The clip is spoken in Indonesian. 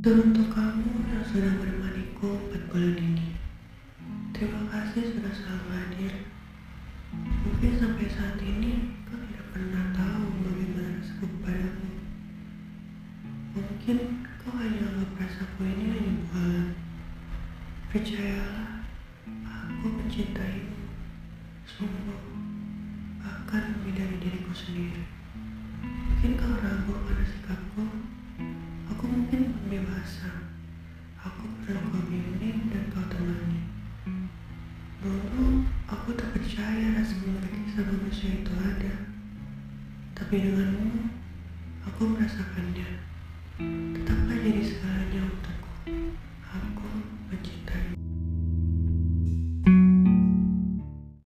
Teruntuk kamu yang sudah menemaniku empat bulan ini. Terima kasih sudah selalu hadir. Mungkin sampai saat ini kau tidak pernah tahu bagaimana rasaku padamu. Mungkin kau hanya anggap rasaku ini hanya bualan. Percayalah, aku mencintaimu. Sungguh, bahkan lebih dari diriku sendiri. Belum dewasa. Aku perlu kau dan kau temani. Dulu aku tak percaya rasa memiliki sama manusia itu ada. Tapi denganmu,